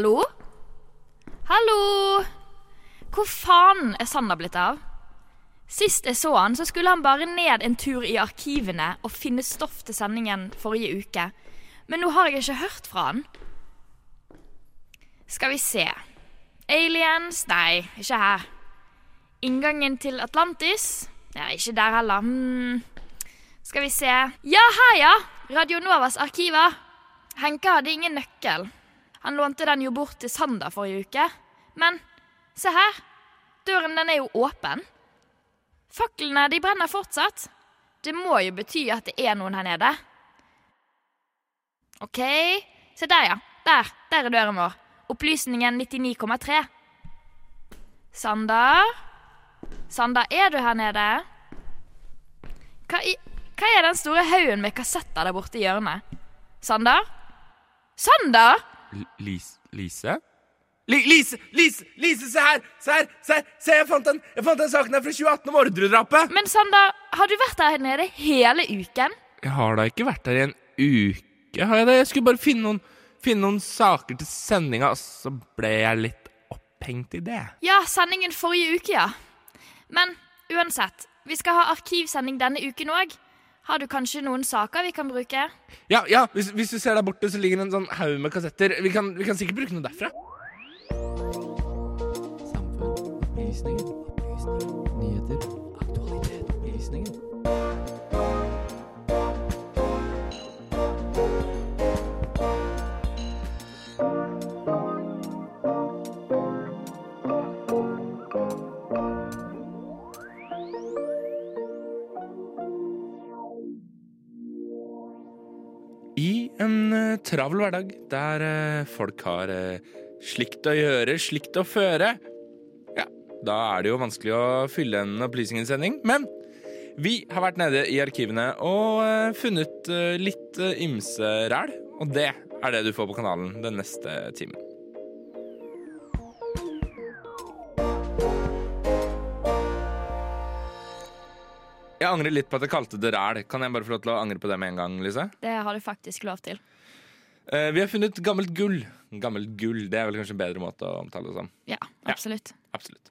Hallo? Hallo? Hvor faen er Sander blitt av? Sist jeg så han, så skulle han bare ned en tur i arkivene og finne stoff til sendingen forrige uke. Men nå har jeg ikke hørt fra han. Skal vi se. Aliens? Nei, ikke her. Inngangen til Atlantis? Nei, ikke der heller. Hmm. Skal vi se. Ja, her, ja! Radio Novas arkiver. Henke hadde ingen nøkkel. Han lånte den jo bort til Sander forrige uke. Men se her. Døren den er jo åpen. Faklene de brenner fortsatt. Det må jo bety at det er noen her nede. OK. Se der, ja. Der. Der er døren vår. Opplysningen 99,3. Sander? Sander, er du her nede? Hva, i, hva er den store haugen med kassetter der borte i hjørnet? Sander? Sander? Lise? Lise? Li Lise, Lise, Lise, se her! Se her! Se, her. se jeg, fant den, jeg fant den saken her fra 2018 om ordredrapet! Men Sander, har du vært der nede hele uken? Jeg har da ikke vært der i en uke, har jeg det? Jeg skulle bare finne noen, finne noen saker til sendinga, og så ble jeg litt opphengt i det. Ja, sendingen forrige uke, ja. Men uansett, vi skal ha arkivsending denne uken òg. Har du kanskje noen saker vi kan bruke? Ja, ja, hvis, hvis du ser der borte, så ligger det en sånn haug med kassetter. Vi kan, vi kan sikkert bruke noe derfra. Travel hverdag der eh, folk har eh, slikt å gjøre, slikt å føre, ja, da er det jo vanskelig å fylle en opplysningssending. Men vi har vært nede i arkivene og eh, funnet eh, litt eh, ymse ræl. Og det er det du får på kanalen den neste timen. Jeg angrer litt på at jeg kalte det ræl. Kan jeg bare få lov til å angre på det med en gang, Lise? Det har du faktisk lov til. Eh, vi har funnet gammelt gull. Gammelt gull, Det er vel kanskje en bedre måte å omtale det som. Ja, absolutt. Absolutt.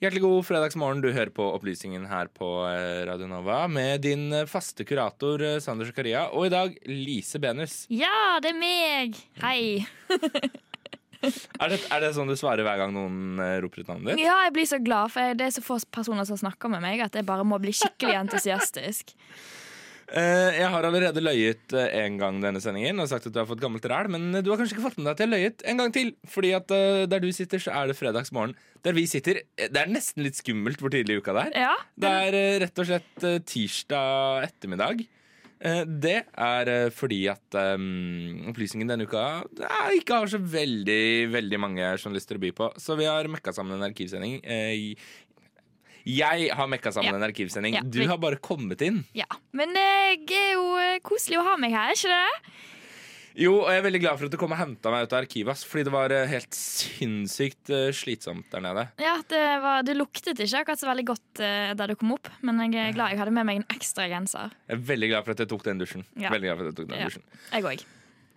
Hjertelig god fredagsmorgen. Du hører på Opplysningen her på eh, Radio Nova med din eh, faste kurator eh, Sander Zakaria, og i dag Lise Benus. Ja, det er meg! Hei. Er det, er det sånn du svarer hver gang noen roper ut navnet ditt? Ja, jeg blir så glad, for det er så få personer som snakker med meg, at jeg bare må bli skikkelig entusiastisk. Eh, jeg har allerede løyet eh, en gang denne sendingen og sagt at du har fått gammelt ræl, men eh, du har kanskje ikke fått med deg at jeg har løyet en gang til. Fordi at der du sitter, så er det fredagsmorgen. Der vi sitter, det er nesten litt skummelt hvor tidlig i uka det er. Ja, Det er rett og slett tirsdag ettermiddag. Det er fordi at um, opplysningen denne uka ikke har så veldig veldig mange journalister å by på. Så vi har mekka sammen en arkivsending. Eh, jeg har mekka sammen Ja. en arkivsending. Ja, Du har bare kommet inn. ja. Men det er jo eh, koselig å ha meg her, ikke det? Jo, og jeg er veldig glad for at du kom og henta meg ut av arkivet. Fordi det var eh, helt sinnssykt eh, slitsomt der nede. Ja, det, var, det luktet ikke akkurat så veldig godt uh, da du kom opp, men jeg er glad jeg hadde med meg en ekstra genser. Jeg er veldig glad for at jeg tok den dusjen. Ja. Veldig glad for at jeg tok den Ja. dusjen Jeg òg.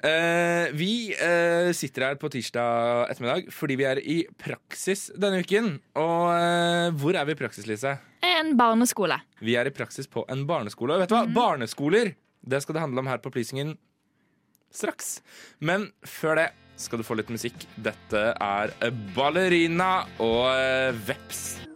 Eh, vi eh, sitter her på tirsdag ettermiddag fordi vi er i praksis denne uken. Og eh, hvor er vi i praksis, Lise? En barneskole. Vi er i praksis på en barneskole. Og vet du hva? Barneskoler det skal det handle om her på Opplysningen straks. Men før det skal du få litt musikk. Dette er Ballerina og Veps.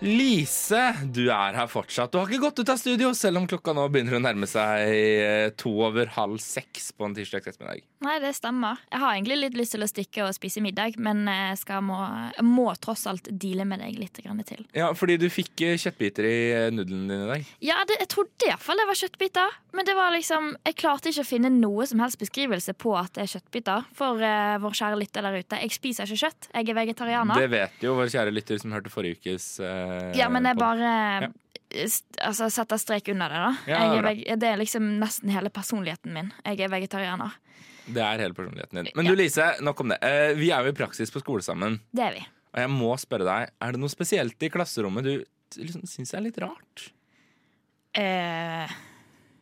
Lise, du er her fortsatt. Du har ikke gått ut av studio, selv om klokka nå begynner å nærme seg eh, to over halv seks på en tirsdag ettermiddag. Nei, det stemmer. Jeg har egentlig litt lyst til å stikke og spise middag, men jeg, skal må, må tross alt deale med deg litt grann til. Ja, fordi du fikk eh, kjøttbiter i eh, nudlene dine i dag. Ja, det, jeg trodde iallfall det var kjøttbiter. Men det var liksom, jeg klarte ikke å finne noe som helst beskrivelse på at det er kjøttbiter. For uh, vår kjære lytter der ute. Jeg spiser ikke kjøtt. Jeg er vegetarianer. Det vet jo vår kjære lytter som hørte forrige ukes uh, ja, men jeg podd. bare Ja. altså, setter strek under det, da. Ja, jeg det er liksom nesten hele personligheten min. Jeg er vegetarianer. Det er hele personligheten din. Men du Lise, nok om det. Eh, vi er jo i praksis på skole sammen. Det er vi. Og jeg må spørre deg, er det noe spesielt i klasserommet du liksom syns er litt rart? Eh,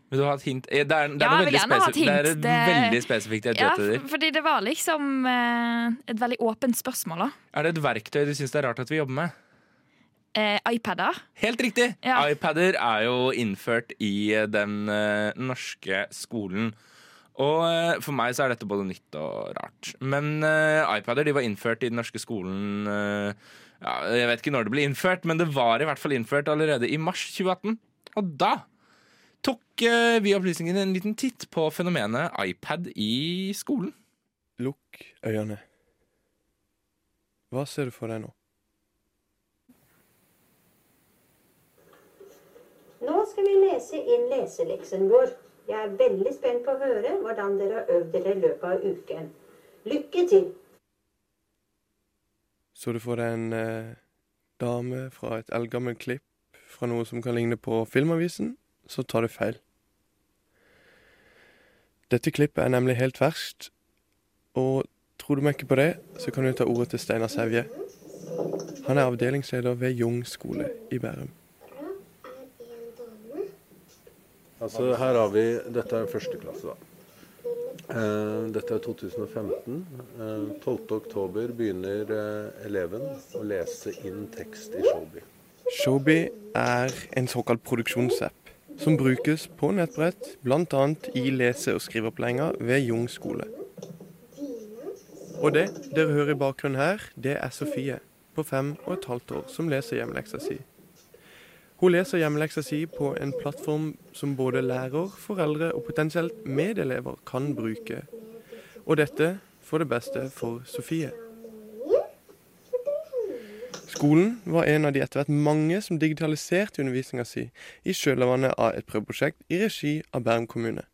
Vil du ha et hint? Eh, Det er, det er, Ja, jeg vil gjerne ha et hint. det er et veldig spesifikt jeg Ja, etter. fordi det var liksom eh, et veldig åpent spørsmål, da. Er det et verktøy du syns det er rart at vi jobber med? Eh, iPader. Helt riktig! Ja. iPader er jo innført i eh, den eh, norske skolen. Og eh, for meg så er dette både nytt og rart. Men uh, iPader de var innført i den norske skolen uh, ja, Jeg vet ikke når det ble innført, men det var i hvert fall innført allerede i mars 2018. Og da tok uh, vi opplysningene en liten titt på fenomenet iPad i skolen. Lukk øynene. Hva ser du for deg nå? Nå skal vi lese inn leseleksen vår. Jeg er veldig spent på å høre hvordan dere har øvd dere i løpet av uken. Lykke til! Så du får deg en eh, dame fra et eldgammelt klipp fra noe som kan ligne på Filmavisen, så tar du feil. Dette klippet er nemlig helt verst, og tror du meg ikke på det, så kan du ta ordet til Steinar Sevje. Han er avdelingsleder ved Jung skole i Bærum. Altså her har vi, Dette er første klasse, da. Eh, dette er 2015. Eh, 12.10 begynner eh, eleven å lese inn tekst i Showby. Showby er en såkalt produksjonsapp som brukes på nettbrett, bl.a. i lese- og skriveopplæringa ved Jung skole. Og det dere hører i bakgrunnen her, det er Sofie på fem og et halvt år som leser hjemmeleksa si. Hun leser hjemmeleksa si på en plattform som både lærer, foreldre og potensielt medelever kan bruke. Og dette for det beste for Sofie. Skolen var en av de etter hvert mange som digitaliserte undervisninga si i kjølvannet av et prøveprosjekt i regi av Bærum kommune.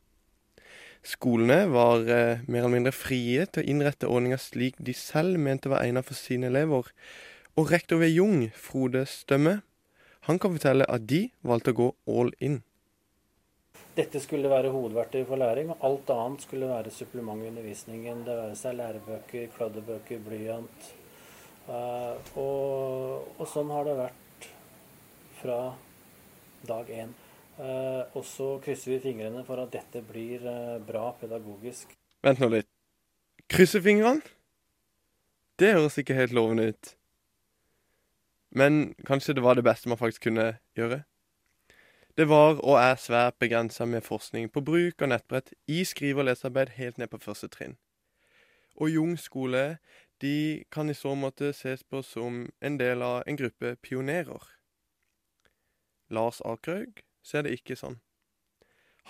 Skolene var eh, mer eller mindre frie til å innrette ordninga slik de selv mente var egnet for sine elever. Og rektor ved Jung, Frode Stømme, han kan fortelle at de valgte å gå all in. Dette skulle være hovedverktøy for læring, og alt annet skulle være supplement i undervisningen. Det være seg lærebøker, kladdebøker, blyant. Eh, og, og sånn har det vært fra dag én. Eh, og så krysser vi fingrene for at dette blir eh, bra pedagogisk. Vent nå litt. Krysse fingrene? Det høres ikke helt lovende ut. Men kanskje det var det beste man faktisk kunne gjøre? Det var og er svært begrensa med forskning på bruk av nettbrett i skrive- og lesearbeid helt ned på første trinn. Og Jung skole de kan i så måte ses på som en del av en gruppe pionerer. Lars Akerhaug ser det ikke sånn.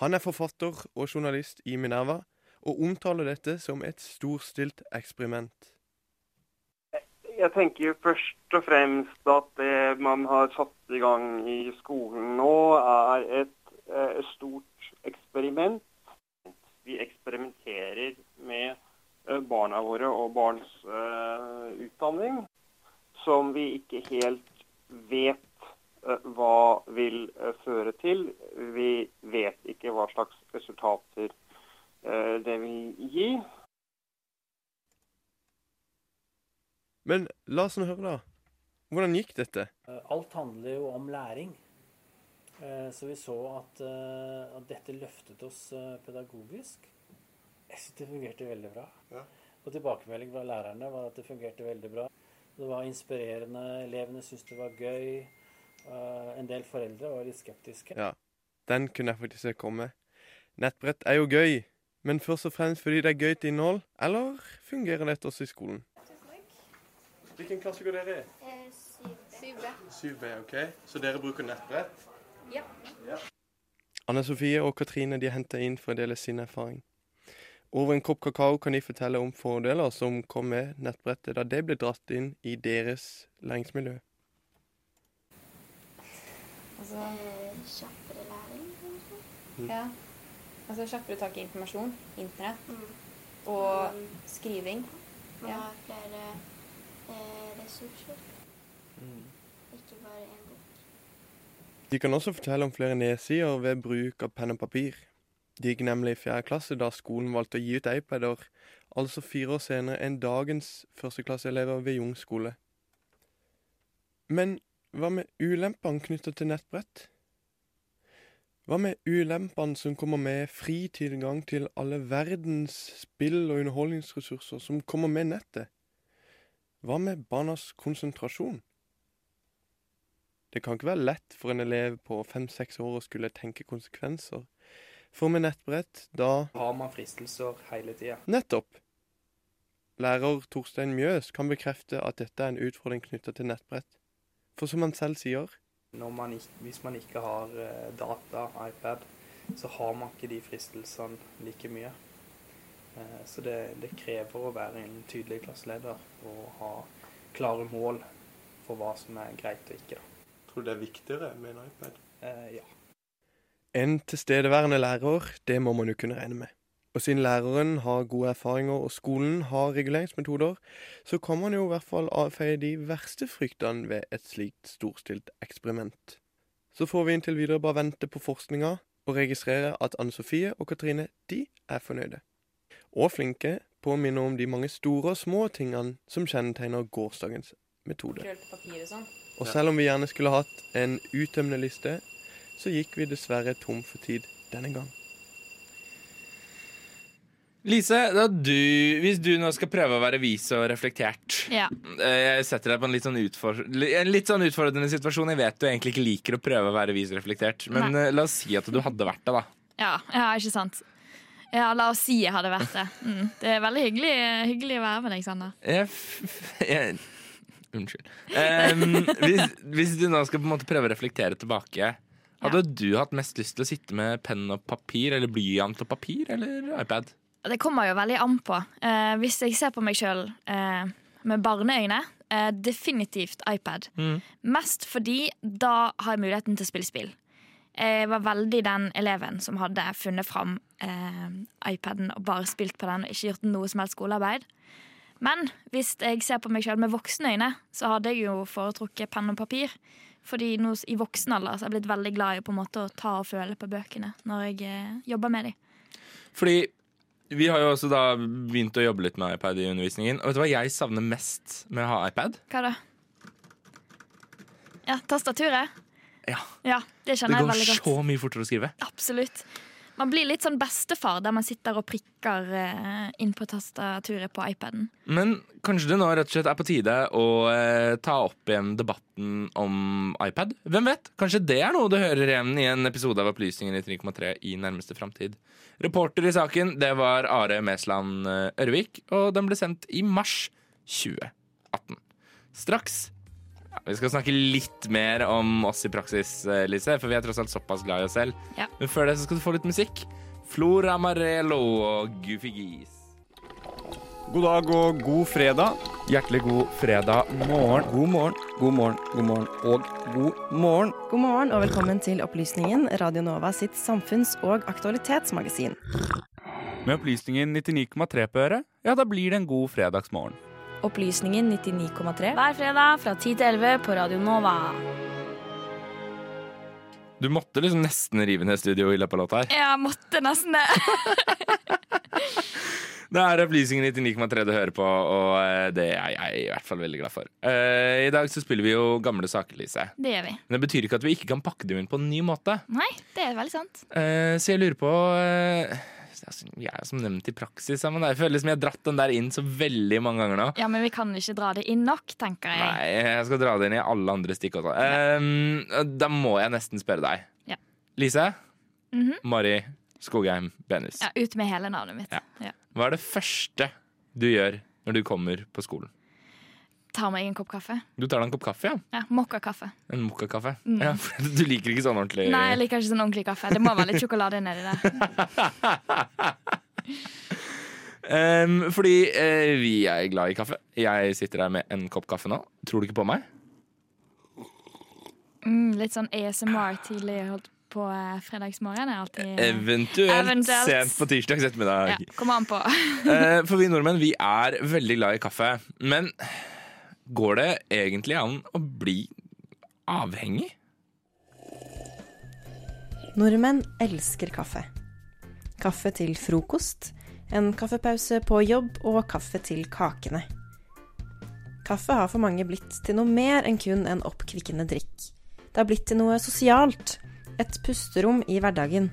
Han er forfatter og journalist i Minerva, og omtaler dette som et storstilt eksperiment. Jeg tenker jo først og fremst at det man har satt i gang i skolen nå, er et eh, stort eksperiment. Vi eksperimenterer med eh, barna våre og barns eh, utdanning, som vi ikke helt vet eh, hva vil eh, føre til. Vi vet ikke hva slags resultater det vil gi. Men la oss nå høre, da. Hvordan gikk dette? Eh, alt handler jo om læring. Eh, så vi så at, eh, at dette løftet oss pedagogisk. Jeg synes det fungerte veldig bra. Og tilbakemelding fra lærerne var at det fungerte veldig bra. Det var inspirerende, elevene syntes det var gøy. Eh, En del foreldre var litt skeptiske. Ja, den kunne jeg faktisk se komme. Nettbrett er jo gøy, men først og fremst fordi det er gøyt innhold, eller fungerer dette også i skolen? Hvilken klasse går dere i? 7B. 7B, ok. Så dere bruker nettbrett? Ja. Anne Sofie og Katrine de henter inn for å dele sin erfaring. Over en kopp kakao kan de fortelle om fordeler som kom med nettbrettet da det ble dratt inn i deres læringsmiljø. Altså kjappere læring, kanskje? Ja. Altså kjappere tak i informasjon, internett og skriving. Man Ja. har flere eh, Mm. Ikke bare én bok. De kan også fortelle om flere nedsider ved bruk av penn og papir. De gikk nemlig i fjerde klasse da skolen valgte å gi ut iPader, altså fire år senere enn dagens førsteklasseelever ved Jung skole. Men hva med ulempene knytta til nettbrett? Hva med ulempene som kommer med fri tilgang til alle verdens spill og underholdningsressurser som kommer med nettet? Hva med barnas konsentrasjon? Det kan ikke være lett for en elev på fem-seks år å skulle tenke konsekvenser. For med nettbrett, da Har man fristelser hele tida? Nettopp! Lærer Torstein Mjøs kan bekrefte at dette er en utfordring knytta til nettbrett. For som han selv sier, man ikke, hvis man ikke har eh, data, iPad, så har man ikke de fristelsene like mye. Eh, Så det, det krever å være en tydelig klasseleder og ha klare mål for hva som er greit og ikke. Da. tror du det er viktigere med en iPad? Eh, ja. En tilstedeværende lærer, det må man jo kunne regne med. Og siden læreren har gode erfaringer og skolen har reguleringsmetoder, så kan man jo i hvert fall avfeie de verste fryktene ved et slikt storstilt eksperiment. Så får vi inntil videre bare vente på forskninga og registrere at Anne Sofie og Katrine, de er fornøyde. Og flinke på å minne om de mange store og små tingene som kjennetegner gårsdagens metode. sånn. Og selv om vi gjerne skulle hatt en uttømmende liste, så gikk vi dessverre tom for tid denne gang. Lise, da du, hvis du nå skal prøve å være vis og reflektert Ja. eh, Jeg setter deg på en litt sånn, utfor, en litt sånn utfordrende situasjon. Jeg vet du egentlig ikke liker å prøve å være vis og reflektert, men Nei. eh, la oss si at du hadde vært det, da. Ja, ja, ikke sant. Ja, la oss si jeg hadde vært det. Mm. Det er veldig hyggelig, hyggelig å være med deg, Sander. Jeg, jeg, unnskyld. Um, hvis, hvis du nå skal på en måte prøve å reflektere tilbake, hadde du hatt mest lyst til å sitte med penn og papir, eller blyant og papir, eller iPad? Det kommer jo veldig an på. Uh, hvis jeg ser på meg sjøl uh, med barneøyne, uh, definitivt iPad. Mm. Mest fordi da har jeg muligheten til å spille spill. Jeg var veldig den eleven som hadde funnet fram eh, iPaden og bare spilt på den og ikke gjort noe som helst skolearbeid. Men hvis jeg ser på meg sjøl med voksne øyne, så hadde jeg jo foretrukket penn og papir. Fordi nå i voksen alder så har jeg blitt veldig glad i på en måte å ta og føle på bøkene når jeg eh, jobber med dem. Fordi vi har jo også da begynt å jobbe litt med iPad i undervisningen. Og vet du hva jeg savner mest med å ha iPad? Hva da? Ja, tastaturet? Ja. Ja, det Det går så mye fortere å skrive. Absolutt. Man blir litt sånn bestefar der man sitter og prikker eh, inn på tastaturet på iPaden. Men kanskje det nå rett og slett er på tide å eh, ta opp igjen debatten om iPad? Hvem vet? Kanskje det er noe du hører igjen i en episode av Opplysningen i 3,3 i nærmeste framtid. Reporter i saken det var Are Mesland eh, Ørvik, og den ble sendt i mars 2018. Straks ja, Vi skal snakke litt mer om oss i praksis, eh, Lise, for vi er tross alt såpass glad i oss selv. Ja. Men før det så skal du få litt musikk. Flora Marello og Goofy Geese. God dag og god fredag. Hjertelig god fredag morgen. God morgen, god morgen, god morgen og god morgen. God morgen og velkommen til Opplysningen, Radio Nova sitt samfunns- og aktualitetsmagasin. Med opplysningen 99,3 på øret, ja, da blir det en god fredagsmorgen. Opplysningen 99,3 hver fredag fra 10 til 11 på Radio Nova. Du måtte liksom nesten rive ned studio i løpet av låta her. Jeg måtte nesten det. Det er Opplysningen 99,3 du hører på, og eh, det er jeg i hvert fall veldig glad for. Eh, I dag så spiller vi jo gamle saker, Lise. Det gjør vi. Men det betyr ikke at vi ikke kan pakke dem inn på en ny måte. Nei, det er veldig sant. Eh, så jeg lurer på altså, Vi er som nevnt i praksis sammen. Jeg føler liksom jeg har dratt den der inn så veldig mange ganger nå. Ja, Men vi kan ikke dra det inn nok, tenker jeg. Nei, jeg skal dra det inn i alle andre stikk også. Eh, da må jeg nesten spørre deg. Ja. Lise, Mhm. Mari Skogheim Benus. Ja, Ut med hele navnet mitt. Ja. Ja. Hva er det første du gjør når du kommer på skolen? Tar meg en kopp kaffe. Du tar deg en kopp kaffe, ja? Ja, Mokkakaffe. En mokkakaffe? Mm. Ja, du liker ikke sånn ordentlig Nei, jeg liker ikke sånn ordentlig kaffe. Det må være litt sjokolade nedi der. um, Fordi uh, vi er glad i kaffe. Jeg sitter her med en kopp kaffe nå. Tror du ikke på meg? Mm, litt sånn ASMR tidlig holdt på eh, fredagsmorgen. er alltid Eventuelt, Eventuelt. sent på tirsdags ettermiddag. Ja, Kommer an på. uh, For vi nordmenn vi er veldig glad i kaffe. Men går det egentlig an å bli avhengig? Nordmenn elsker kaffe. Kaffe til frokost, en kaffepause på jobb og kaffe til kakene. Kaffe har for mange blitt til noe mer enn kun en oppkvikkende drikk. Det har blitt til noe sosialt. et pusterom i hverdagen.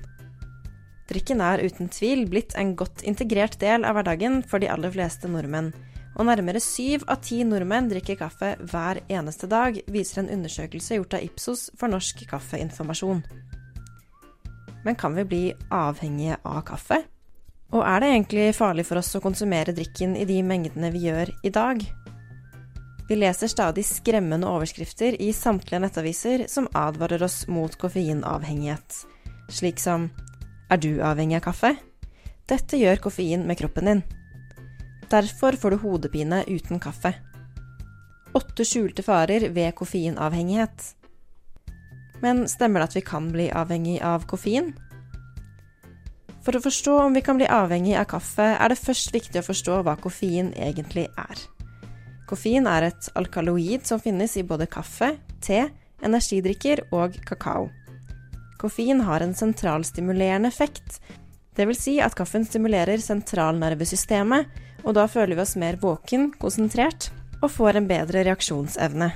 Drikken er uten tvil blitt en godt integrert del av hverdagen for de aller fleste nordmenn, og nærmere syv av ti nordmenn drikker kaffe hver eneste dag, viser en undersøkelse gjort av Ipsos for Norsk Kaffeinformasjon. Men kan vi bli avhengige av kaffe? Og er det egentlig farlig for oss å konsumere drikken i de mengdene vi gjør i dag? Vi leser stadig skremmende overskrifter i samtlige nettaviser som advarer oss mot koffeinavhengighet, slik som Er du avhengig av kaffe? Dette gjør koffein med kroppen din. Derfor får du hodepine uten kaffe. Åtte skjulte farer ved koffeinavhengighet. Men stemmer det at vi kan bli avhengig av koffein? For å forstå om vi kan bli avhengig av kaffe, er det først viktig å forstå hva koffein egentlig er. Koffein er et alkaloid som finnes i både kaffe, te, energidrikker og kakao. Koffein har en sentralstimulerende effekt, dvs. Si at kaffen stimulerer sentralnervesystemet, og da føler vi oss mer våken, konsentrert og får en bedre reaksjonsevne.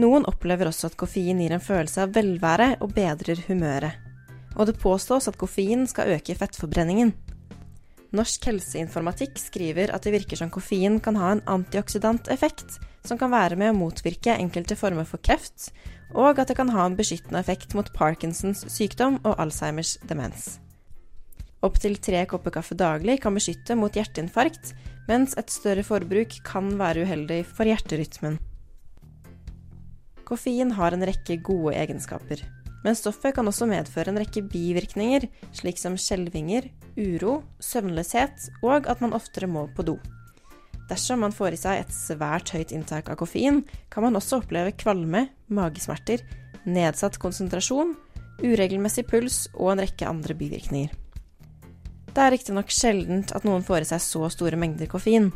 Noen opplever også at koffein gir en følelse av velvære og bedrer humøret. Og det påstås at koffein skal øke fettforbrenningen. Norsk helseinformatikk skriver at det virker som koffein kan ha en antioksidant effekt, som kan være med å motvirke enkelte former for kreft, og at det kan ha en beskyttende effekt mot Parkinsons sykdom og Alzheimers demens. Opptil tre kopper kaffe daglig kan beskytte mot hjerteinfarkt, mens et større forbruk kan være uheldig for hjerterytmen. Koffein har en rekke gode egenskaper, men stoffet kan også medføre en rekke bivirkninger, slik som skjelvinger, uro, søvnløshet og at man oftere må på do. Dersom man får i seg et svært høyt inntak av koffein, kan man også oppleve kvalme, magesmerter, nedsatt konsentrasjon, uregelmessig puls og en rekke andre bivirkninger. Det er riktignok sjeldent at noen får i seg så store mengder koffein.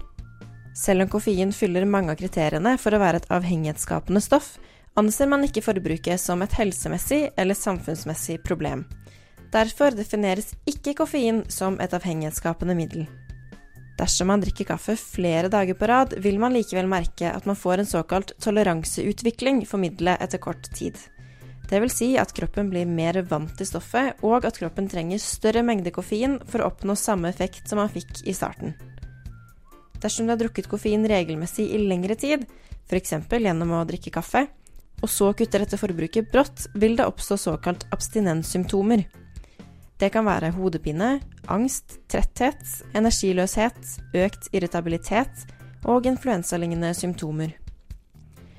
Selv om koffein fyller mange av kriteriene for å være et avhengighetsskapende stoff, anser man ikke forbruket som et helsemessig eller samfunnsmessig problem. Derfor defineres ikke koffein som et avhengighetsskapende middel. Dersom man drikker kaffe flere dager på rad, vil man likevel merke at man får en såkalt toleranseutvikling for middelet etter kort tid. Det vil si at kroppen blir mer vant til stoffet, og at kroppen trenger større mengde koffein for å oppnå samme effekt som man fikk i starten. Dersom du har drukket koffein regelmessig i lengre tid, f.eks. gjennom å drikke kaffe, og så kutter dette forbruket brått, vil det oppstå såkalt abstinenssymptomer. Det kan være hodepine, angst, tretthet, energiløshet, økt irritabilitet og influensalignende symptomer.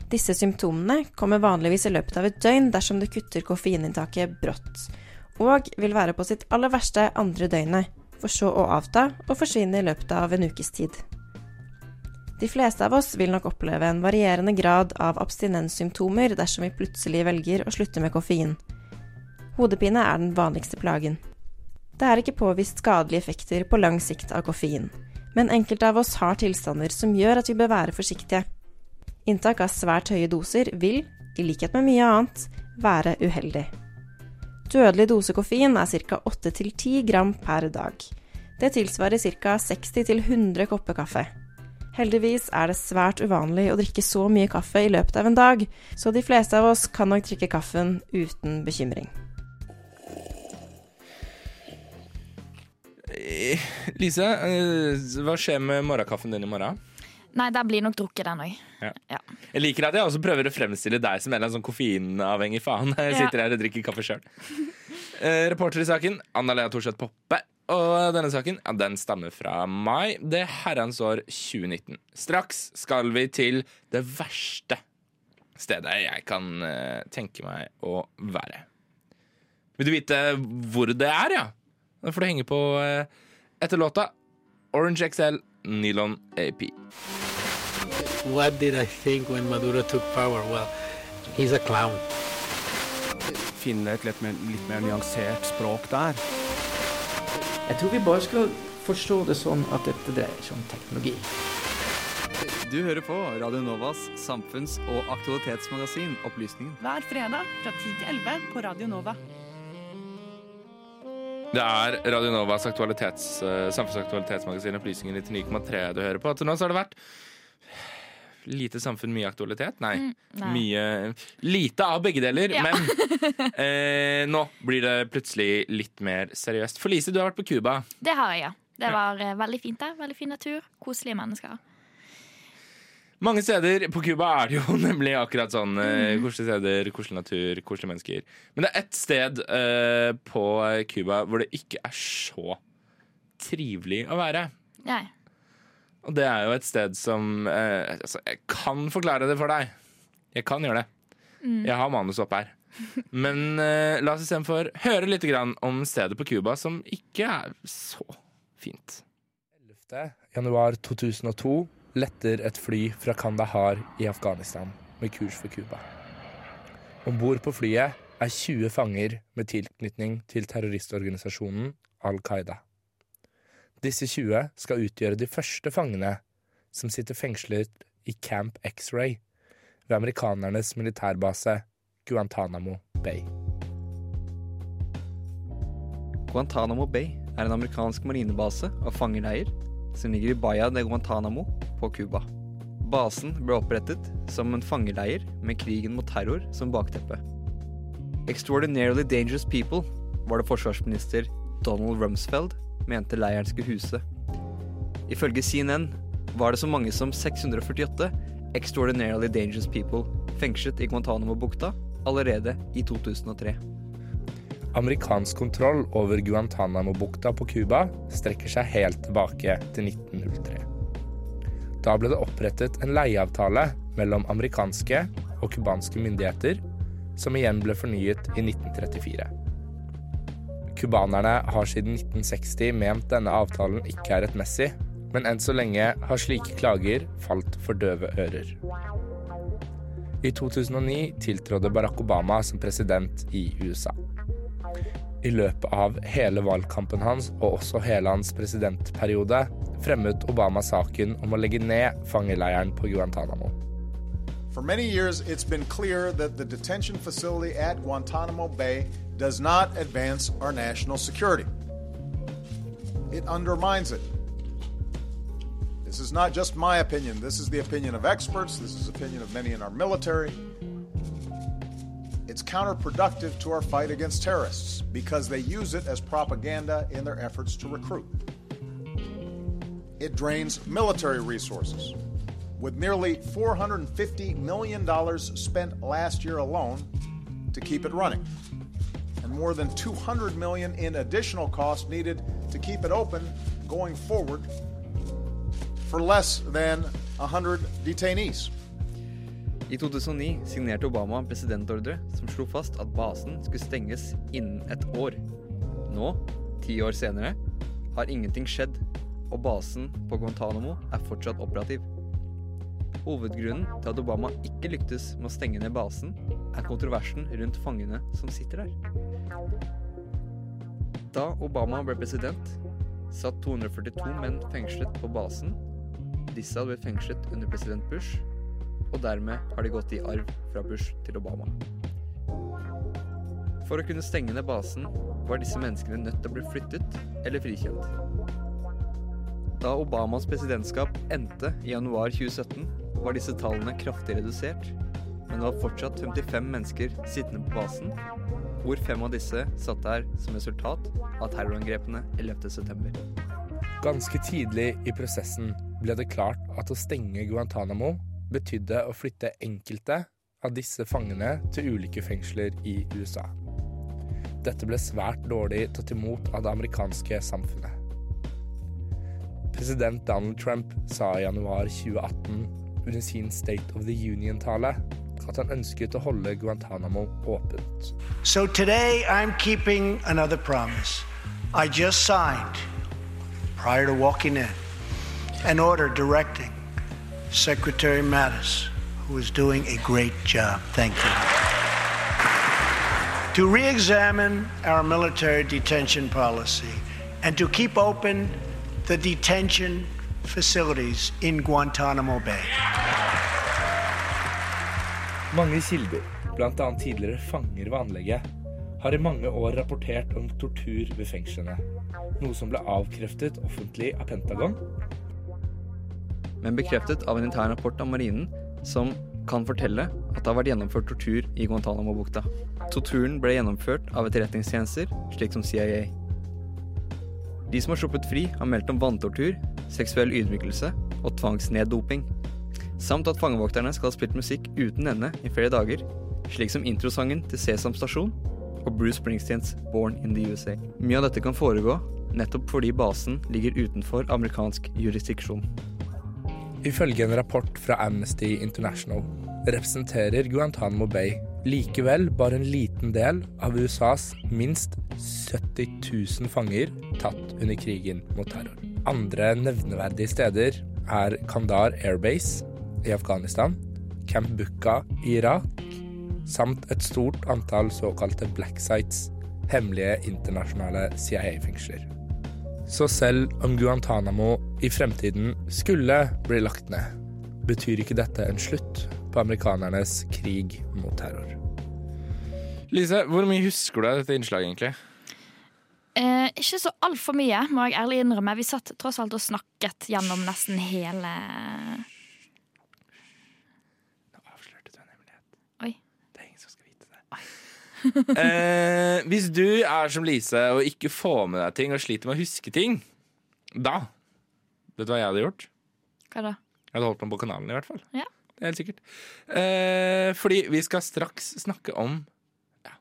Disse symptomene kommer vanligvis i løpet av et døgn dersom du kutter koffeininntaket brått, og vil være på sitt aller verste andre døgnet, for så å avta og forsvinne i løpet av en ukes tid. De fleste av oss vil nok oppleve en varierende grad av abstinenssymptomer dersom vi plutselig velger å slutte med koffein. Hodepine er den vanligste plagen. Det er ikke påvist skadelige effekter på lang sikt av koffein, men enkelte av oss har tilstander som gjør at vi bør være forsiktige. Inntak av svært høye doser vil, i likhet med mye annet, være uheldig. Dødelig dose koffein er ca. 8-10 gram per dag. Det tilsvarer ca. 60-100 kopper kaffe. Heldigvis er det svært uvanlig å drikke så mye kaffe i løpet av en dag, så de fleste av oss kan nok drikke kaffen uten bekymring. Eh, Lise, eh, hva skjer med morgenkaffen din i morgen? Nei, der blir nok drukket den òg. Ja. Ja. Jeg liker at jeg også prøver å fremstille deg som en eller annen sånn koffeinavhengig faen. Jeg sitter her og drikker kaffe sjøl. Eh, reporter i saken, Anna Lea Thorseth Poppe. Og denne saken ja, den stammer fra mai det herrens år 2019. Straks skal vi til det verste stedet jeg kan eh, tenke meg å være. Vil du vite hvor det er, ja? Da får du henge på eh, etter låta Orange XL Nylon AP. What did I think when Maduro took power? Well, he's a clown. Finne et litt mer, litt mer nyansert språk der. Jeg tror vi bare skal forstå det sånn at dette dreier seg om teknologi. Du hører på Radio Novas samfunns- og aktualitetsmagasin Opplysningen. Hver fredag fra 10 til 11 på Radio Nova. Det er Radio Novas aktualitets, eh, samfunnsaktualitetsmagasin Opplysningen 99,3 du hører på. Til nå så har det vært lite samfunn, mye aktualitet? Nei. Mm, nei. Mye Lite av begge deler, Ja. men eh, nå blir det plutselig litt mer seriøst. For Lise, du har vært på Cuba. Det har jeg, ja. Det var ja. veldig fint der. Veldig fin natur. Koselige mennesker. Mange steder på Cuba er det jo nemlig akkurat sånn. Mm. koselige steder, koselig natur, koselige mennesker. Men det er ett sted eh, på Cuba hvor det ikke er så trivelig å være. Nei. Og det er jo et sted som eh, altså, Jeg kan forklare det for deg. Jeg kan gjøre det. Mm. Jeg har manus opp her. Men eh, la oss istedenfor høre litt grann om stedet på Cuba som ikke er så fint. 11. januar 2002 letter et fly fra Kandahar i Afghanistan med kurs for Cuba. Om bord på flyet er 20 fanger med tilknytning til terroristorganisasjonen Al Qaida. Disse 20 skal utgjøre de første fangene som sitter fengslet i Camp X-Ray ved amerikanernes militærbase Guantánamo Bay. Guantánamo Bay er en amerikansk marinebase og fangeleier som ligger i Bahia de Guantánamo på Cuba. Basen ble opprettet som en fangeleir med krigen mot terror som bakteppe. Extraordinarily Dangerous People var det forsvarsminister Donald Rumsfeld mente leiren skulle huse. Ifølge CNN var det så mange som 648 Extraordinarily Dangerous People fengslet i Guantánamo-bukta allerede i 2003. Amerikansk kontroll over Guantánamo-bukta på Cuba strekker seg helt tilbake til 1903. Da ble det opprettet en leieavtale mellom amerikanske og cubanske myndigheter, som igjen ble fornyet i 1934. Cubanerne har siden 1960 ment denne avtalen ikke er rettmessig, men enn så lenge har slike klager falt for døve ører. I 2009 tiltrådte Barack Obama som president i USA. I løpet av hele valgkampen hans og også hele hans presidentperiode fremmet Obama saken om å legge ned fangeleiren på Guantánamo. For many years, it's been clear that the detention facility at Guantanamo Bay does not advance our national security. It undermines it. This is not just my opinion. This is the opinion of experts. This is the opinion of many in our military. It's counterproductive to our fight against terrorists because they use it as propaganda in their efforts to recruit. It drains military resources. With nearly $450 million spent last year alone to keep it running, and more than 200 million in additional costs needed to keep it open going forward for less than 100 detainees. I 2009 signerte Obama en presidentordre som slo fast at basen skulle stenges innen et år. Nå, ti år senere, har ingenting skjedd, og basen på Guantánamo er fortsatt operativ. Hovedgrunnen til at Obama ikke lyktes med å stenge ned basen, er kontroversen rundt fangene som sitter der. Da Obama ble president, satt 242 menn fengslet på basen. Disse hadde blitt fengslet under president Bush, og dermed har de gått i arv fra Bush til Obama. For å kunne stenge ned basen var disse menneskene nødt til å bli flyttet eller frikjent. Da Obamas presidentskap endte i januar 2017, var disse tallene kraftig redusert, men det var fortsatt 55 mennesker sittende på basen, hvor fem av disse satt der som resultat av terrorangrepene 11.9. Ganske tidlig i prosessen ble det klart at å stenge Guantánamo betydde å flytte enkelte av disse fangene til ulike fengsler i USA. Dette ble svært dårlig tatt imot av det amerikanske samfunnet. President Donald Trump sa i januar 2018 under sin State of the Union-tale at han ønsket å holde Guantánamo åpent. So today I'm keeping another promise. I just signed, prior to walking in, an order directing Secretary Mattis, who is doing a great job. Thank you. To re examine our military detention policy and to keep open the detention facilities in Guantanamo Bay. Mange kilder, bl.a. tidligere fanger ved anlegget, har i mange år rapportert om tortur ved fengslene, noe som ble avkreftet offentlig av Pentagon. men bekreftet av en intern rapport av marinen som kan fortelle at det har vært gjennomført tortur i Guantánamo-bukta. Torturen ble gjennomført av etterretningstjenester, slik som CIA. De som har sluppet fri, har meldt om vanntortur, seksuell ydmykelse og tvangsneddoping. Samt at fangevokterne skal ha spilt musikk uten ende i flere dager, slik som introsangen til Sesam Stasjon og Bruce Springsteens Born in the USA. Mye av dette kan foregå nettopp fordi basen ligger utenfor amerikansk jurisdiksjon. Ifølge en rapport fra Amnesty International representerer Guantánamo Bay likevel bare en liten del av USAs minst 70 000 fanger tatt under krigen mot terror. Andre nevneverdige steder er Kandar Airbase i Afghanistan, Camp Bukka i Irak, samt et stort antall såkalte black sites, hemmelige internasjonale CIA-fengsler. Så selv om Guantánamo i fremtiden skulle bli lagt ned, betyr ikke dette en slutt på amerikanernes krig mot terror. Lise, hvor mye husker du av dette innslaget, egentlig? Eh, ikke så altfor mye, må jeg ærlig innrømme. Vi satt tross alt og snakket gjennom nesten hele Oi. Eh, hvis du er som Lise og ikke får med deg ting og sliter med å huske ting, da Vet du hva jeg hadde gjort? Hva da? Jeg hadde holdt meg på kanalen, i hvert fall. Ja. Det er helt sikkert. Eh, fordi vi skal straks snakke om Ja,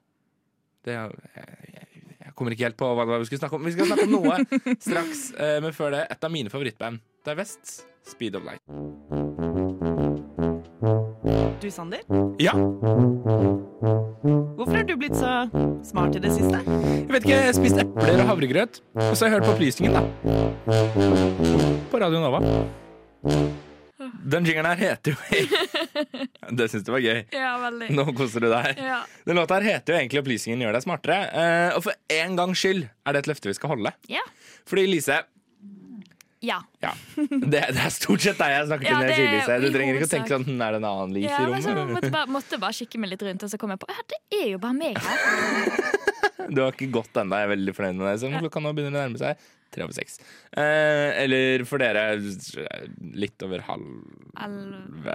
det er, jeg, jeg, jeg kommer ikke helt på hva det var vi skulle snakke om. Vi skal snakke om noe straks, eh, men før det, et av mine favorittband. Det er Vest. Speed of Light. Du, Sander? Ja. Hvorfor har du blitt så smart i det siste? Jeg vet ikke, jeg spiste epler og havregrøt. Og så har jeg hørt på opplysningen, da. På Radio Nova. Den jingeren her heter jo Det syns du var gøy. Ja, veldig. Nå koser du deg. Ja. Den låta her heter jo egentlig 'Opplysningen gjør deg smartere'. Eh, og for en gangs skyld er det et løfte vi skal holde. Ja. Fordi Lise Ja. ja, det, det er stort sett deg jeg snakker til Ja, når jeg sier Lise. Du trenger ikke å tenke sånn "Hm, Er det en annen Lise Ja, i men så måtte, rommet? bare, måtte bare kikke meg litt rundt, og så kom jeg på ja, det er jo bare meg her. Du har ikke gått ennå. Jeg er veldig fornøyd med deg. Så klokka nå begynner å nærme seg tre over seks. Eh, eller for dere litt over halv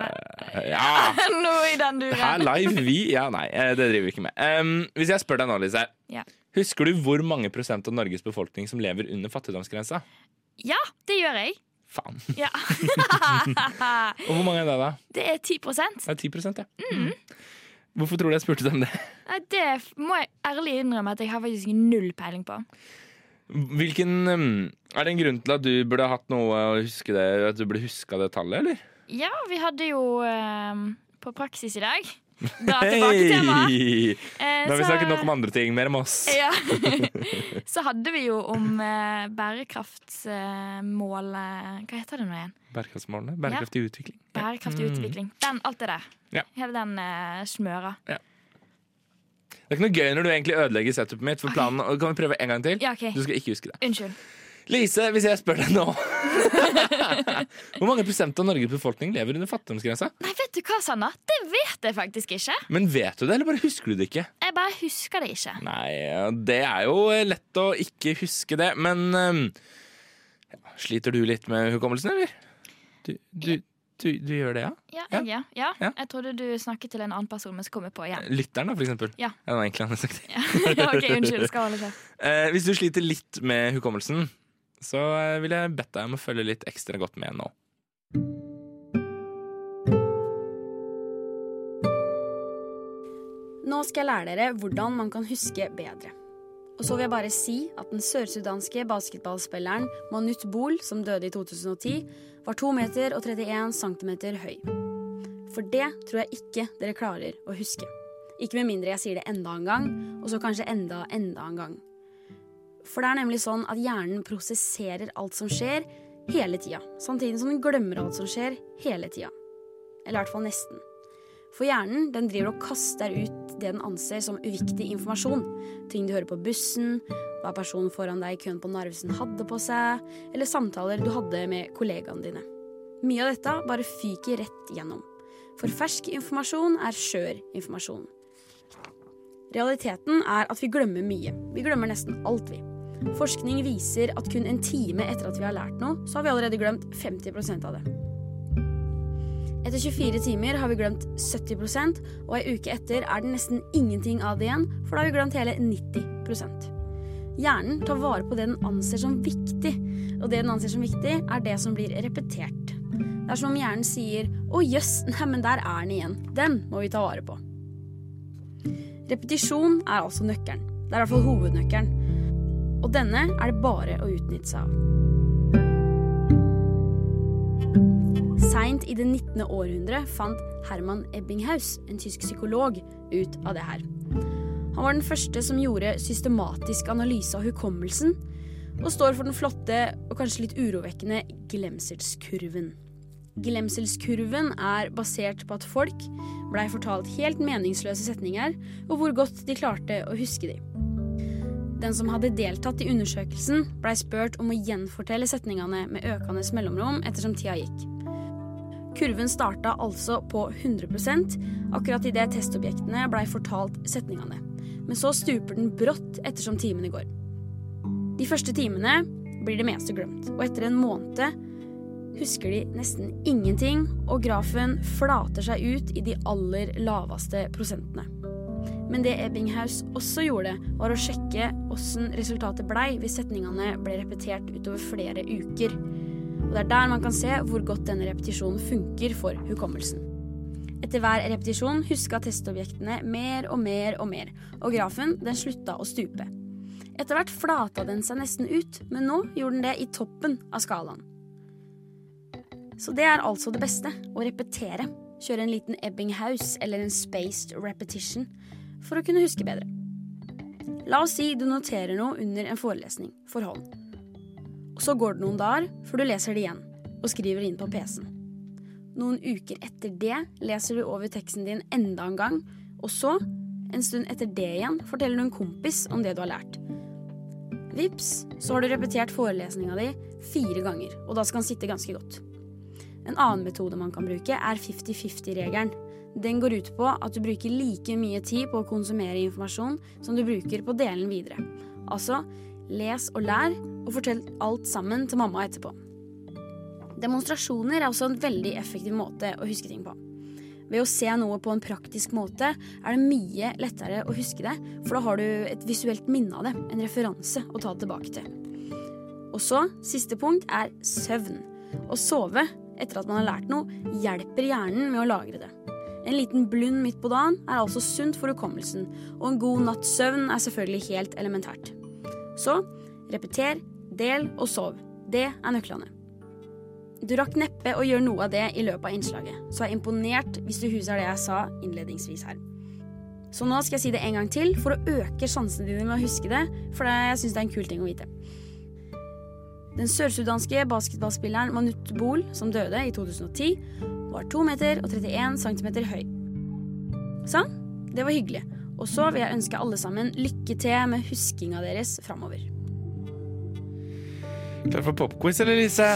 Ja! Noe i den duren. Her live, vi Ja, nei, eh, det driver vi ikke med. Em, hvis jeg spør deg nå, Lise. Ja. Husker du hvor mange prosent av Norges befolkning som lever under fattigdomsgrensa? ja, det gjør jeg. Faen. Ja. Og hvor mange er det, da? Det er 10 Det er 10 ja. mm. Hvorfor tror du jeg spurte deg om det? Det må jeg ærlig innrømme at jeg har faktisk null peiling på. Hvilken Er det en grunn til at du burde hatt noe å huske det At du burde huska det tallet, eller? Ja, vi hadde jo eh, på praksis i dag. Da tilbake til temaet. Hei! Eh, Nå har vi snakket nok om andre ting. Mer om oss. Ja. Så hadde vi jo om eh, bærekraftsmålet Hva heter det nå igjen? Bærekraftsmålene. Bærekraftig utvikling. Bærekraftig Mm. utvikling. Den, alt det der. Ja. Hele den eh, smøra. Det er ikke noe gøy når du egentlig ødelegger setupet mitt. For planen, Kan vi prøve en gang til? Ja, ok. Du skal ikke huske det. Unnskyld. Lise, hvis jeg spør deg nå Hvor mange prosent av Norges befolkning lever under fattigdomsgrensa? Nei, vet du hva, Sanna? Det vet jeg faktisk ikke. Men vet du det, eller bare husker du det ikke? Jeg bare husker det ikke. Nei, det er jo lett å ikke huske det, men um, Sliter du litt med hukommelsen, eller? Du, du, du, du gjør det, ja? Ja, jeg, ja. ja. Ja. Jeg trodde du snakket til en annen person, men så kom jeg på igjen. Lytteren, da, for eksempel. Ja. det var egentlig han jeg sagt. Ja, ok, unnskyld. Skal holde seg. Eh, hvis du sliter litt med hukommelsen, så eh, vil jeg bedt deg om å følge litt ekstra godt med nå. Nå skal jeg lære dere hvordan man kan huske bedre. Og så vil jeg bare si at den sørsudanske basketballspilleren Manut Bol, som døde i 2010, var 2 meter og 31 cm høy. For det tror jeg ikke dere klarer å huske. Ikke med mindre jeg sier det enda en gang, og så kanskje enda, enda en gang. For det er nemlig sånn at hjernen prosesserer alt som skjer, hele tida. Samtidig som den glemmer alt som skjer, hele tida. Eller i hvert fall nesten. For hjernen den driver og kaster ut det den anser som uviktig informasjon. Ting du hører på bussen, hva personen foran deg i køen på Narvesen hadde på seg, eller samtaler du hadde med kollegaene dine. Mye av dette bare fyker rett gjennom. For fersk informasjon er skjør informasjon. Realiteten er at vi glemmer mye. Vi glemmer nesten alt, vi. Forskning viser at kun en time etter at vi har lært noe, så har vi allerede glemt 50% av det. Etter 24 timer har vi glemt 70% og ei uke etter er det nesten ingenting av det igjen, for da har vi glemt hele 90% Hjernen tar vare på det den anser som viktig, og det den anser som viktig, er det som blir repetert. Det er som om hjernen sier 'Å jøss, neimen der er den igjen'. Den må vi ta vare på. Repetisjon er altså nøkkelen. Det er i hvert fall hovednøkkelen. Og denne er det bare å utnytte seg av. Seint i det 19. århundre fant Herman Ebbinghaus, en tysk psykolog, ut av det her. Han var den første som gjorde systematisk analyse av hukommelsen, og står for den flotte og kanskje litt urovekkende glemselskurven. Glemselskurven er basert på at folk blei fortalt helt meningsløse setninger, og hvor godt de klarte å huske de. Den som hadde deltatt i undersøkelsen, blei spurt om å gjenfortelle setningene med økende mellomrom ettersom tida gikk. Kurven starta altså på 100% akkurat idet testobjektene blei fortalt setningene. Men så stuper den brått ettersom timene går. De første timene blir det meste glemt, og etter en måned husker de nesten ingenting, og grafen flater seg ut i de aller laveste prosentene. Men det Ebbinghaus også gjorde, var å sjekke åssen resultatet blei hvis setningene ble repetert utover flere uker. Og det er der man kan se hvor godt denne repetisjonen funker for hukommelsen. Etter hver repetisjon huska testobjektene mer og mer og mer, og grafen den slutta å stupe. Etter hvert flata den seg nesten ut, men nå gjorde den det i toppen av skalaen. Så det er altså det beste, å repetere. Kjøre en liten Ebbinghaus eller en spaced repetition for å kunne huske bedre. La oss si du noterer noe under en forelesning for hånd. Og så går det noen dager før du leser det igjen og skriver inn på PC-en. Noen uker etter det leser du over teksten din enda en gang, og så, en stund etter det igjen, forteller du en kompis om det du har lært. Vips, så har du repetert forelesninga di fire ganger, og da skal den sitte ganske godt. En annen metode man kan bruke, er 50-50-regelen. Den går ut på at du bruker like mye tid på å konsumere informasjon som du bruker på å dele den videre. Altså, les og lær, og fortell alt sammen til mamma etterpå. Demonstrasjoner er også en veldig effektiv måte å huske ting på. Ved å se noe på en praktisk måte er det mye lettere å huske det, for da har du et visuelt minne av det, en referanse å ta tilbake til. Og så, siste punkt, er søvn. Å sove etter at man har lært noe, hjelper hjernen med å lagre det. En liten blund midt på dagen er altså sunt for hukommelsen, og en god natts søvn er selvfølgelig helt elementært. Så repeter, del og sov. Det er nøklene. Du rakk neppe å gjøre noe av det i løpet av innslaget, så jeg er imponert hvis du husker det jeg sa innledningsvis her. Så nå skal jeg si det en gang til for å øke sjansene dine med å huske det, for jeg syns det er en kul ting å vite. Den sørsudanske basketballspilleren Manut Bol, som døde i 2010, var 2 meter og 31 cm høy. Sånn, det var hyggelig. Og så vil jeg ønske alle sammen lykke til med huskinga deres framover. Klar for popquiz, eller Lise?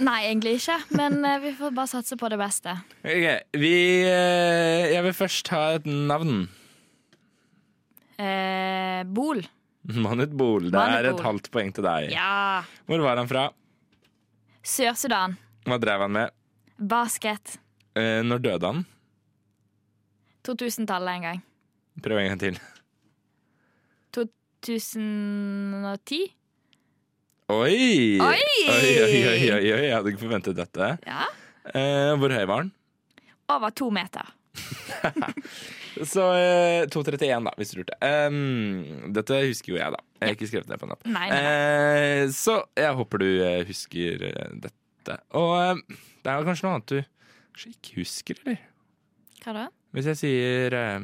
Nei, egentlig ikke, men eh, vi får bare satse på det beste. Ok, vi eh, Jeg vil først ha et navn. Eh, Bol. Manut Bol. Det Manut er et Bol. halvt poeng til deg. Ja. Hvor var han fra? Sør-Sudan. Hva drev han med? Basket. Eh, når døde han? 2000-tallet en gang. Prøv en gang til. 2010? Oi! Oi! Oi, oi, oi, oi. Jeg hadde ikke forventet dette. Ja. Eh, hvor høy var den? Over to meter. Så eh, 2,31, da, hvis du lurte. Um, dette husker jo jeg, da. Jeg har ikke skrevet det på en Nei, Nei, nei, Eh, så jeg håper du eh, husker eh, dette. Og eh, det er kanskje noe annet du ikke husker, eller? Hva da? Hvis jeg sier eh,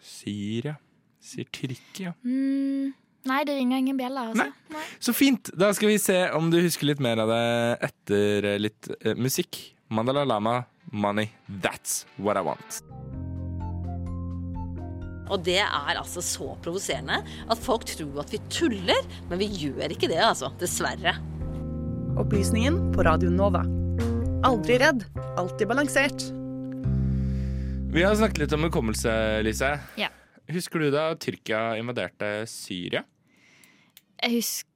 Syria Sier Tyrkia. Mm, nei, det ringer ingen bjeller, altså. Så fint! Da skal vi se om du husker litt mer av det etter eh, litt eh, musikk. Mandala Lama, Money, That's What I Want. Og det er altså så provoserende at folk tror at vi tuller, men vi gjør ikke det, altså. Dessverre. Opplysningen på Radio Nova. Aldri redd, alltid balansert. Vi har snakket litt om hukommelse, Lise. Ja. Husker du da Tyrkia invaderte Syria? Jeg husker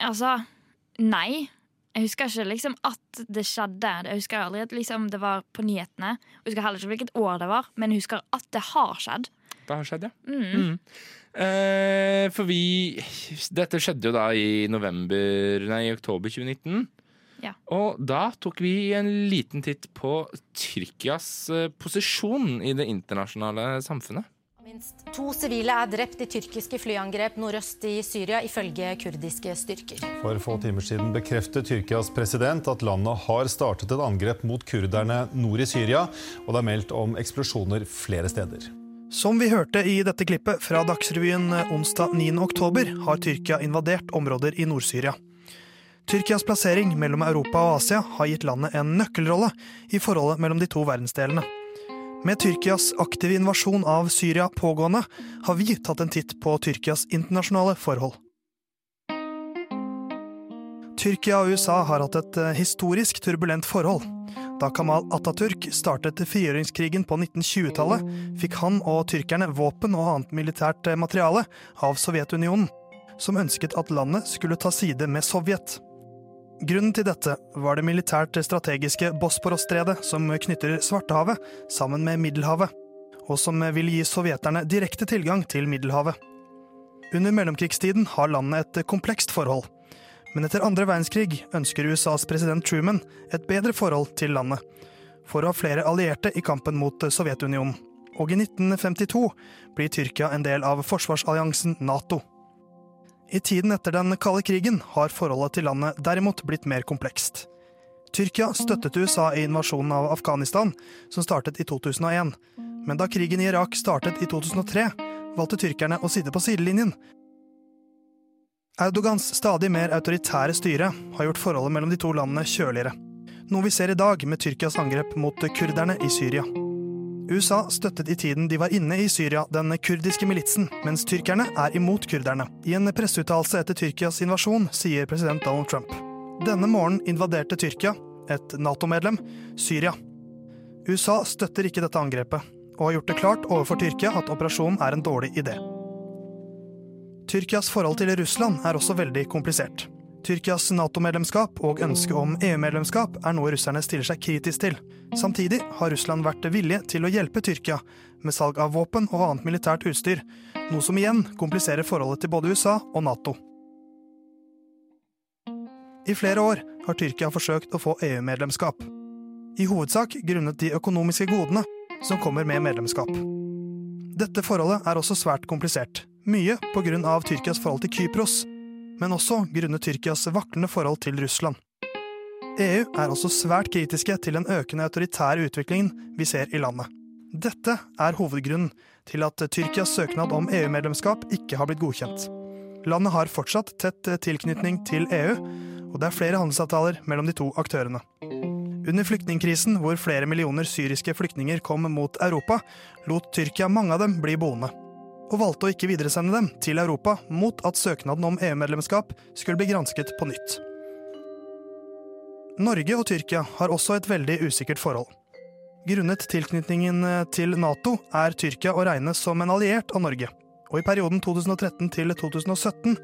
Altså, nei. Jeg husker ikke liksom at det skjedde. Jeg husker aldri at liksom det var på nyhetene. Jeg husker heller ikke hvilket år det var, men jeg husker at det har skjedd. Det har skjedd, ja. Mm. Mm. Eh, for vi Dette skjedde jo da i november Nei, i oktober 2019. Ja. Og da tok vi en liten titt på Tyrkias eh, posisjon i det internasjonale samfunnet. Minst to sivile er drept i tyrkiske flyangrep nordøst i Syria, ifølge kurdiske styrker. For få timer siden bekreftet Tyrkias president at landet har startet et angrep mot kurderne nord i Syria, og det er meldt om eksplosjoner flere steder. Som vi hørte i dette klippet fra Dagsrevyen onsdag 9. oktober, har Tyrkia invadert områder i Nord-Syria. Tyrkias plassering mellom Europa og Asia har gitt landet en nøkkelrolle i forholdet mellom de to verdensdelene. Med Tyrkias aktive invasjon av Syria pågående, har vi tatt en titt på Tyrkias internasjonale forhold. Tyrkia og USA har hatt et eh, historisk turbulent forhold. Da Kamal Atatürk startet frigjøringskrigen på 1920-tallet, fikk han og tyrkerne våpen og annet militært eh, materiale av Sovjetunionen, som ønsket at landet skulle ta side med Sovjet. Grunnen til dette var det militært strategiske Bosporos-stredet som knytter Svartehavet sammen med Middelhavet, og som vil gi sovjeterne direkte tilgang til Middelhavet. Under mellomkrigstiden har landet et komplekst forhold, men etter andre verdenskrig ønsker USAs president Truman et bedre forhold til landet, for å ha flere allierte i kampen mot Sovjetunionen. Og i 1952 blir Tyrkia en del av forsvarsalliansen Nato. I tiden etter den kalde krigen har forholdet til landet derimot blitt mer komplekst. Tyrkia støttet USA i invasjonen av Afghanistan, som startet i 2001. Men da krigen i Irak startet i 2003, valgte tyrkerne å sitte på sidelinjen. Erdogans stadig mer autoritære styre har gjort forholdet mellom de to landene kjøligere. Noe vi ser i dag med Tyrkias angrep mot kurderne i Syria. USA støttet i tiden de var inne i Syria den kurdiske militsen, mens tyrkerne er imot kurderne. I en presseuttalelse etter Tyrkias invasjon sier president Donald Trump. Denne morgenen invaderte Tyrkia, et Nato-medlem, Syria. USA støtter ikke dette angrepet, og har gjort det klart overfor Tyrkia at operasjonen er en dårlig idé. Tyrkias forhold til Russland er også veldig komplisert. Tyrkias Nato-medlemskap og ønske om EU-medlemskap er noe russerne stiller seg kritisk til. Samtidig har Russland vært villige til å hjelpe Tyrkia med salg av våpen og annet militært utstyr, noe som igjen kompliserer forholdet til både USA og Nato. I flere år har Tyrkia forsøkt å få EU-medlemskap. I hovedsak grunnet de økonomiske godene som kommer med medlemskap. Dette forholdet er også svært komplisert, mye av Tyrkias forhold til Kypros, men også grunnet Tyrkias vaklende forhold til Russland. EU er også svært kritiske til den økende autoritære utviklingen vi ser i landet. Dette er hovedgrunnen til at Tyrkias søknad om EU-medlemskap ikke har blitt godkjent. Landet har fortsatt tett tilknytning til EU, og det er flere handelsavtaler mellom de to aktørene. Under flyktningkrisen, hvor flere millioner syriske flyktninger kom mot Europa, lot Tyrkia mange av dem bli boende, og valgte å ikke videresende dem til Europa mot at søknaden om EU-medlemskap skulle bli gransket på nytt. Norge og Tyrkia har også et veldig usikkert forhold. Grunnet tilknytningen til Nato er Tyrkia å regne som en alliert av Norge, og i perioden 2013 til 2017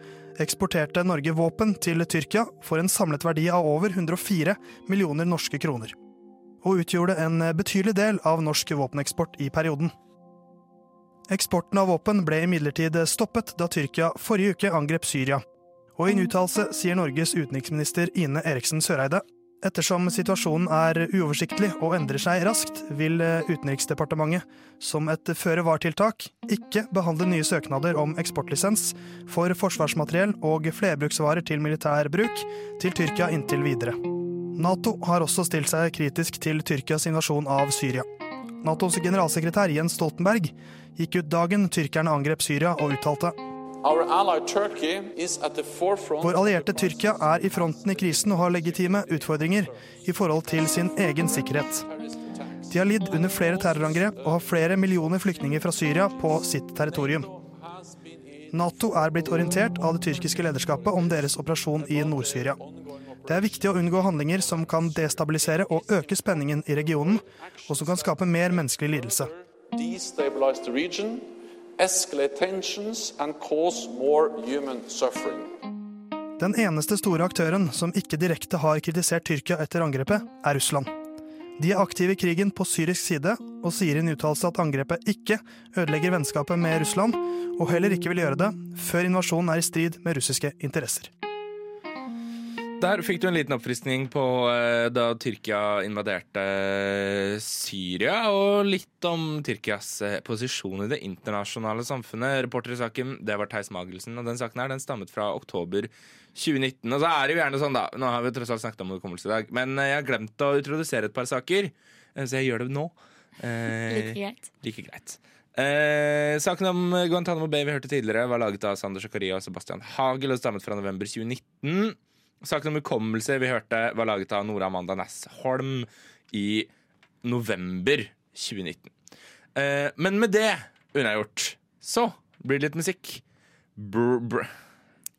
eksporterte Norge våpen til Tyrkia for en samlet verdi av over 104 millioner norske kroner, og utgjorde en betydelig del av norsk våpeneksport i perioden. Eksporten av våpen ble imidlertid stoppet da Tyrkia forrige uke angrep Syria, og i en uttalelse sier Norges utenriksminister Ine Eriksen Søreide Ettersom situasjonen er uoversiktlig og endrer seg raskt, vil Utenriksdepartementet, som et føre-var-tiltak, ikke behandle nye søknader om eksportlisens for forsvarsmateriell og flerbruksvarer til militær bruk til Tyrkia inntil videre. Nato har også stilt seg kritisk til Tyrkias invasjon av Syria. Natos generalsekretær Jens Stoltenberg gikk ut dagen tyrkerne angrep Syria og uttalte vår allierte Tyrkia er i fronten i krisen og har legitime utfordringer i forhold til sin egen sikkerhet. De har lidd under flere terrorangrep og har flere millioner flyktninger fra Syria på sitt territorium. Nato er blitt orientert av det tyrkiske lederskapet om deres operasjon i Nord-Syria. Det er viktig å unngå handlinger som kan destabilisere og øke spenningen i regionen, og som kan skape mer menneskelig lidelse escalate tensions and cause more human suffering. Den eneste store aktøren som ikke direkte har kritisert Tyrkia etter angrepet, er Russland. De er aktive i krigen på syrisk side, og sier i en uttalelse at angrepet ikke ødelegger vennskapet med Russland, og heller ikke vil gjøre det før invasjonen er i strid med russiske interesser. Der fikk du en liten oppfriskning på eh, da Tyrkia invaderte eh, Syria, og litt om Tyrkias eh, posisjon i det internasjonale samfunnet. Reporter i saken, det var Theis Magelsen, og den saken her, den stammet fra oktober 2019. Og så er det jo gjerne sånn, da, nå har vi tross alt snakket om hukommelse i dag, men jeg har glemt å introdusere et par saker, så jeg gjør det nå. Eh, Like greit. Like greit. Eh, saken om Guantánamo Bay vi hørte tidligere, var laget av Sander Zakaria og Sebastian Hagel og stammet fra november 2019. Saken om hukommelse vi hørte, var laget av Nora Amanda Næss Holm i november 2019. Eh, men med det unnagjort, så blir det litt musikk. Br br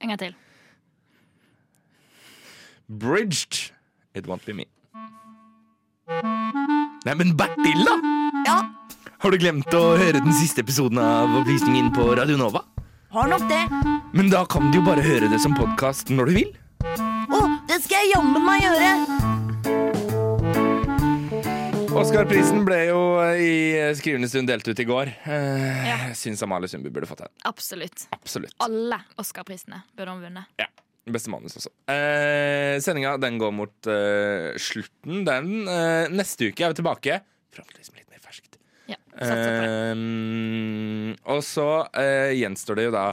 En gang til. Bridged. It won't be me. Nei, men Bertil, da! Ja, Har du glemt å høre den siste episoden av Opplysningen på Radio Nova? har nok det. Men da kan du jo bare høre det som podkast når du vil. Skal jeg jammen meg gjøre. Oscar-prisen ble jo i skrivende stund delt ut i går. Eh, Jeg syns Amalie Sundby burde fått den. Absolutt. Absolutt. Alle Oscar-prisene burde hun vunnet. Ja. Beste manus også. Eh, sendinga den går mot eh, slutten. Den eh, neste uke er vi tilbake. Forhåpentligvis med litt mer ferskt. Ja. Eh, og så eh, gjenstår det jo da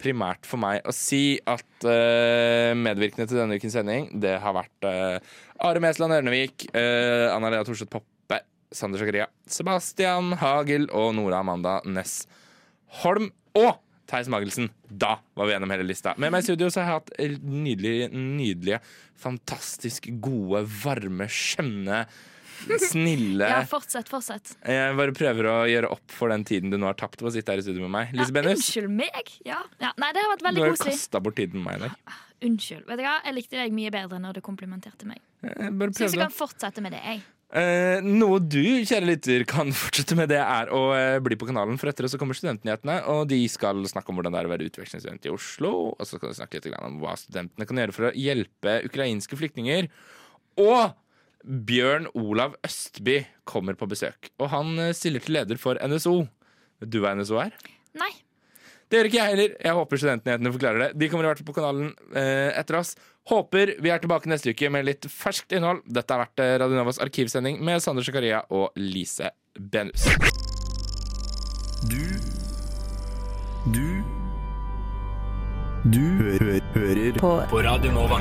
primært for meg å si at uh, medvirkende til denne ukens sending, det har vært uh, Are Mesland Ørnevik, uh, Anna Lea Thorseth Poppe, Sander Zakaria, Sebastian Hagel og Nora Amanda Næss Holm. Og Theis Magelsen. Da var vi gjennom hele lista. Med meg i studio så har jeg hatt nydelige, nydelige, fantastisk gode, varme, skjønne, snille Ja, fortsett, fortsett. Jeg bare prøver å gjøre opp for den tiden du nå har tapt på å sitte her i studio med meg. Lise Bennus, Unnskyld meg. Ja. ja. Nei, det har vært du veldig har Du koselig. kasta bort tiden med meg i dag. Unnskyld. Vet du hva? Jeg likte deg mye bedre når du komplimenterte meg. Jeg bare Syns jeg kan fortsette med det, jeg. Eh, noe du, kjære lytter, kan fortsette med, det er å eh, bli på kanalen. For etter det så kommer Studentnyhetene, og de skal snakke om hvordan det er å være utvekslingsstudent i Oslo. Og så skal de snakke litt grann om hva studentene kan gjøre for å hjelpe ukrainske flyktninger. Og Bjørn Olav Østby kommer på besøk. Og han eh, stiller til leder for NSO. Vet du hva NSO er? Nei. Det gjør ikke jeg heller. Jeg håper Studentnyhetene forklarer det. De kommer i hvert fall på kanalen eh, etter oss. Håper vi er tilbake neste uke med litt ferskt innhold. Dette har vært Radionovas Radio Novas arkivsending med Sander Zakaria og Lise Benus. Du Du Du hø hører på. på Radio Nova.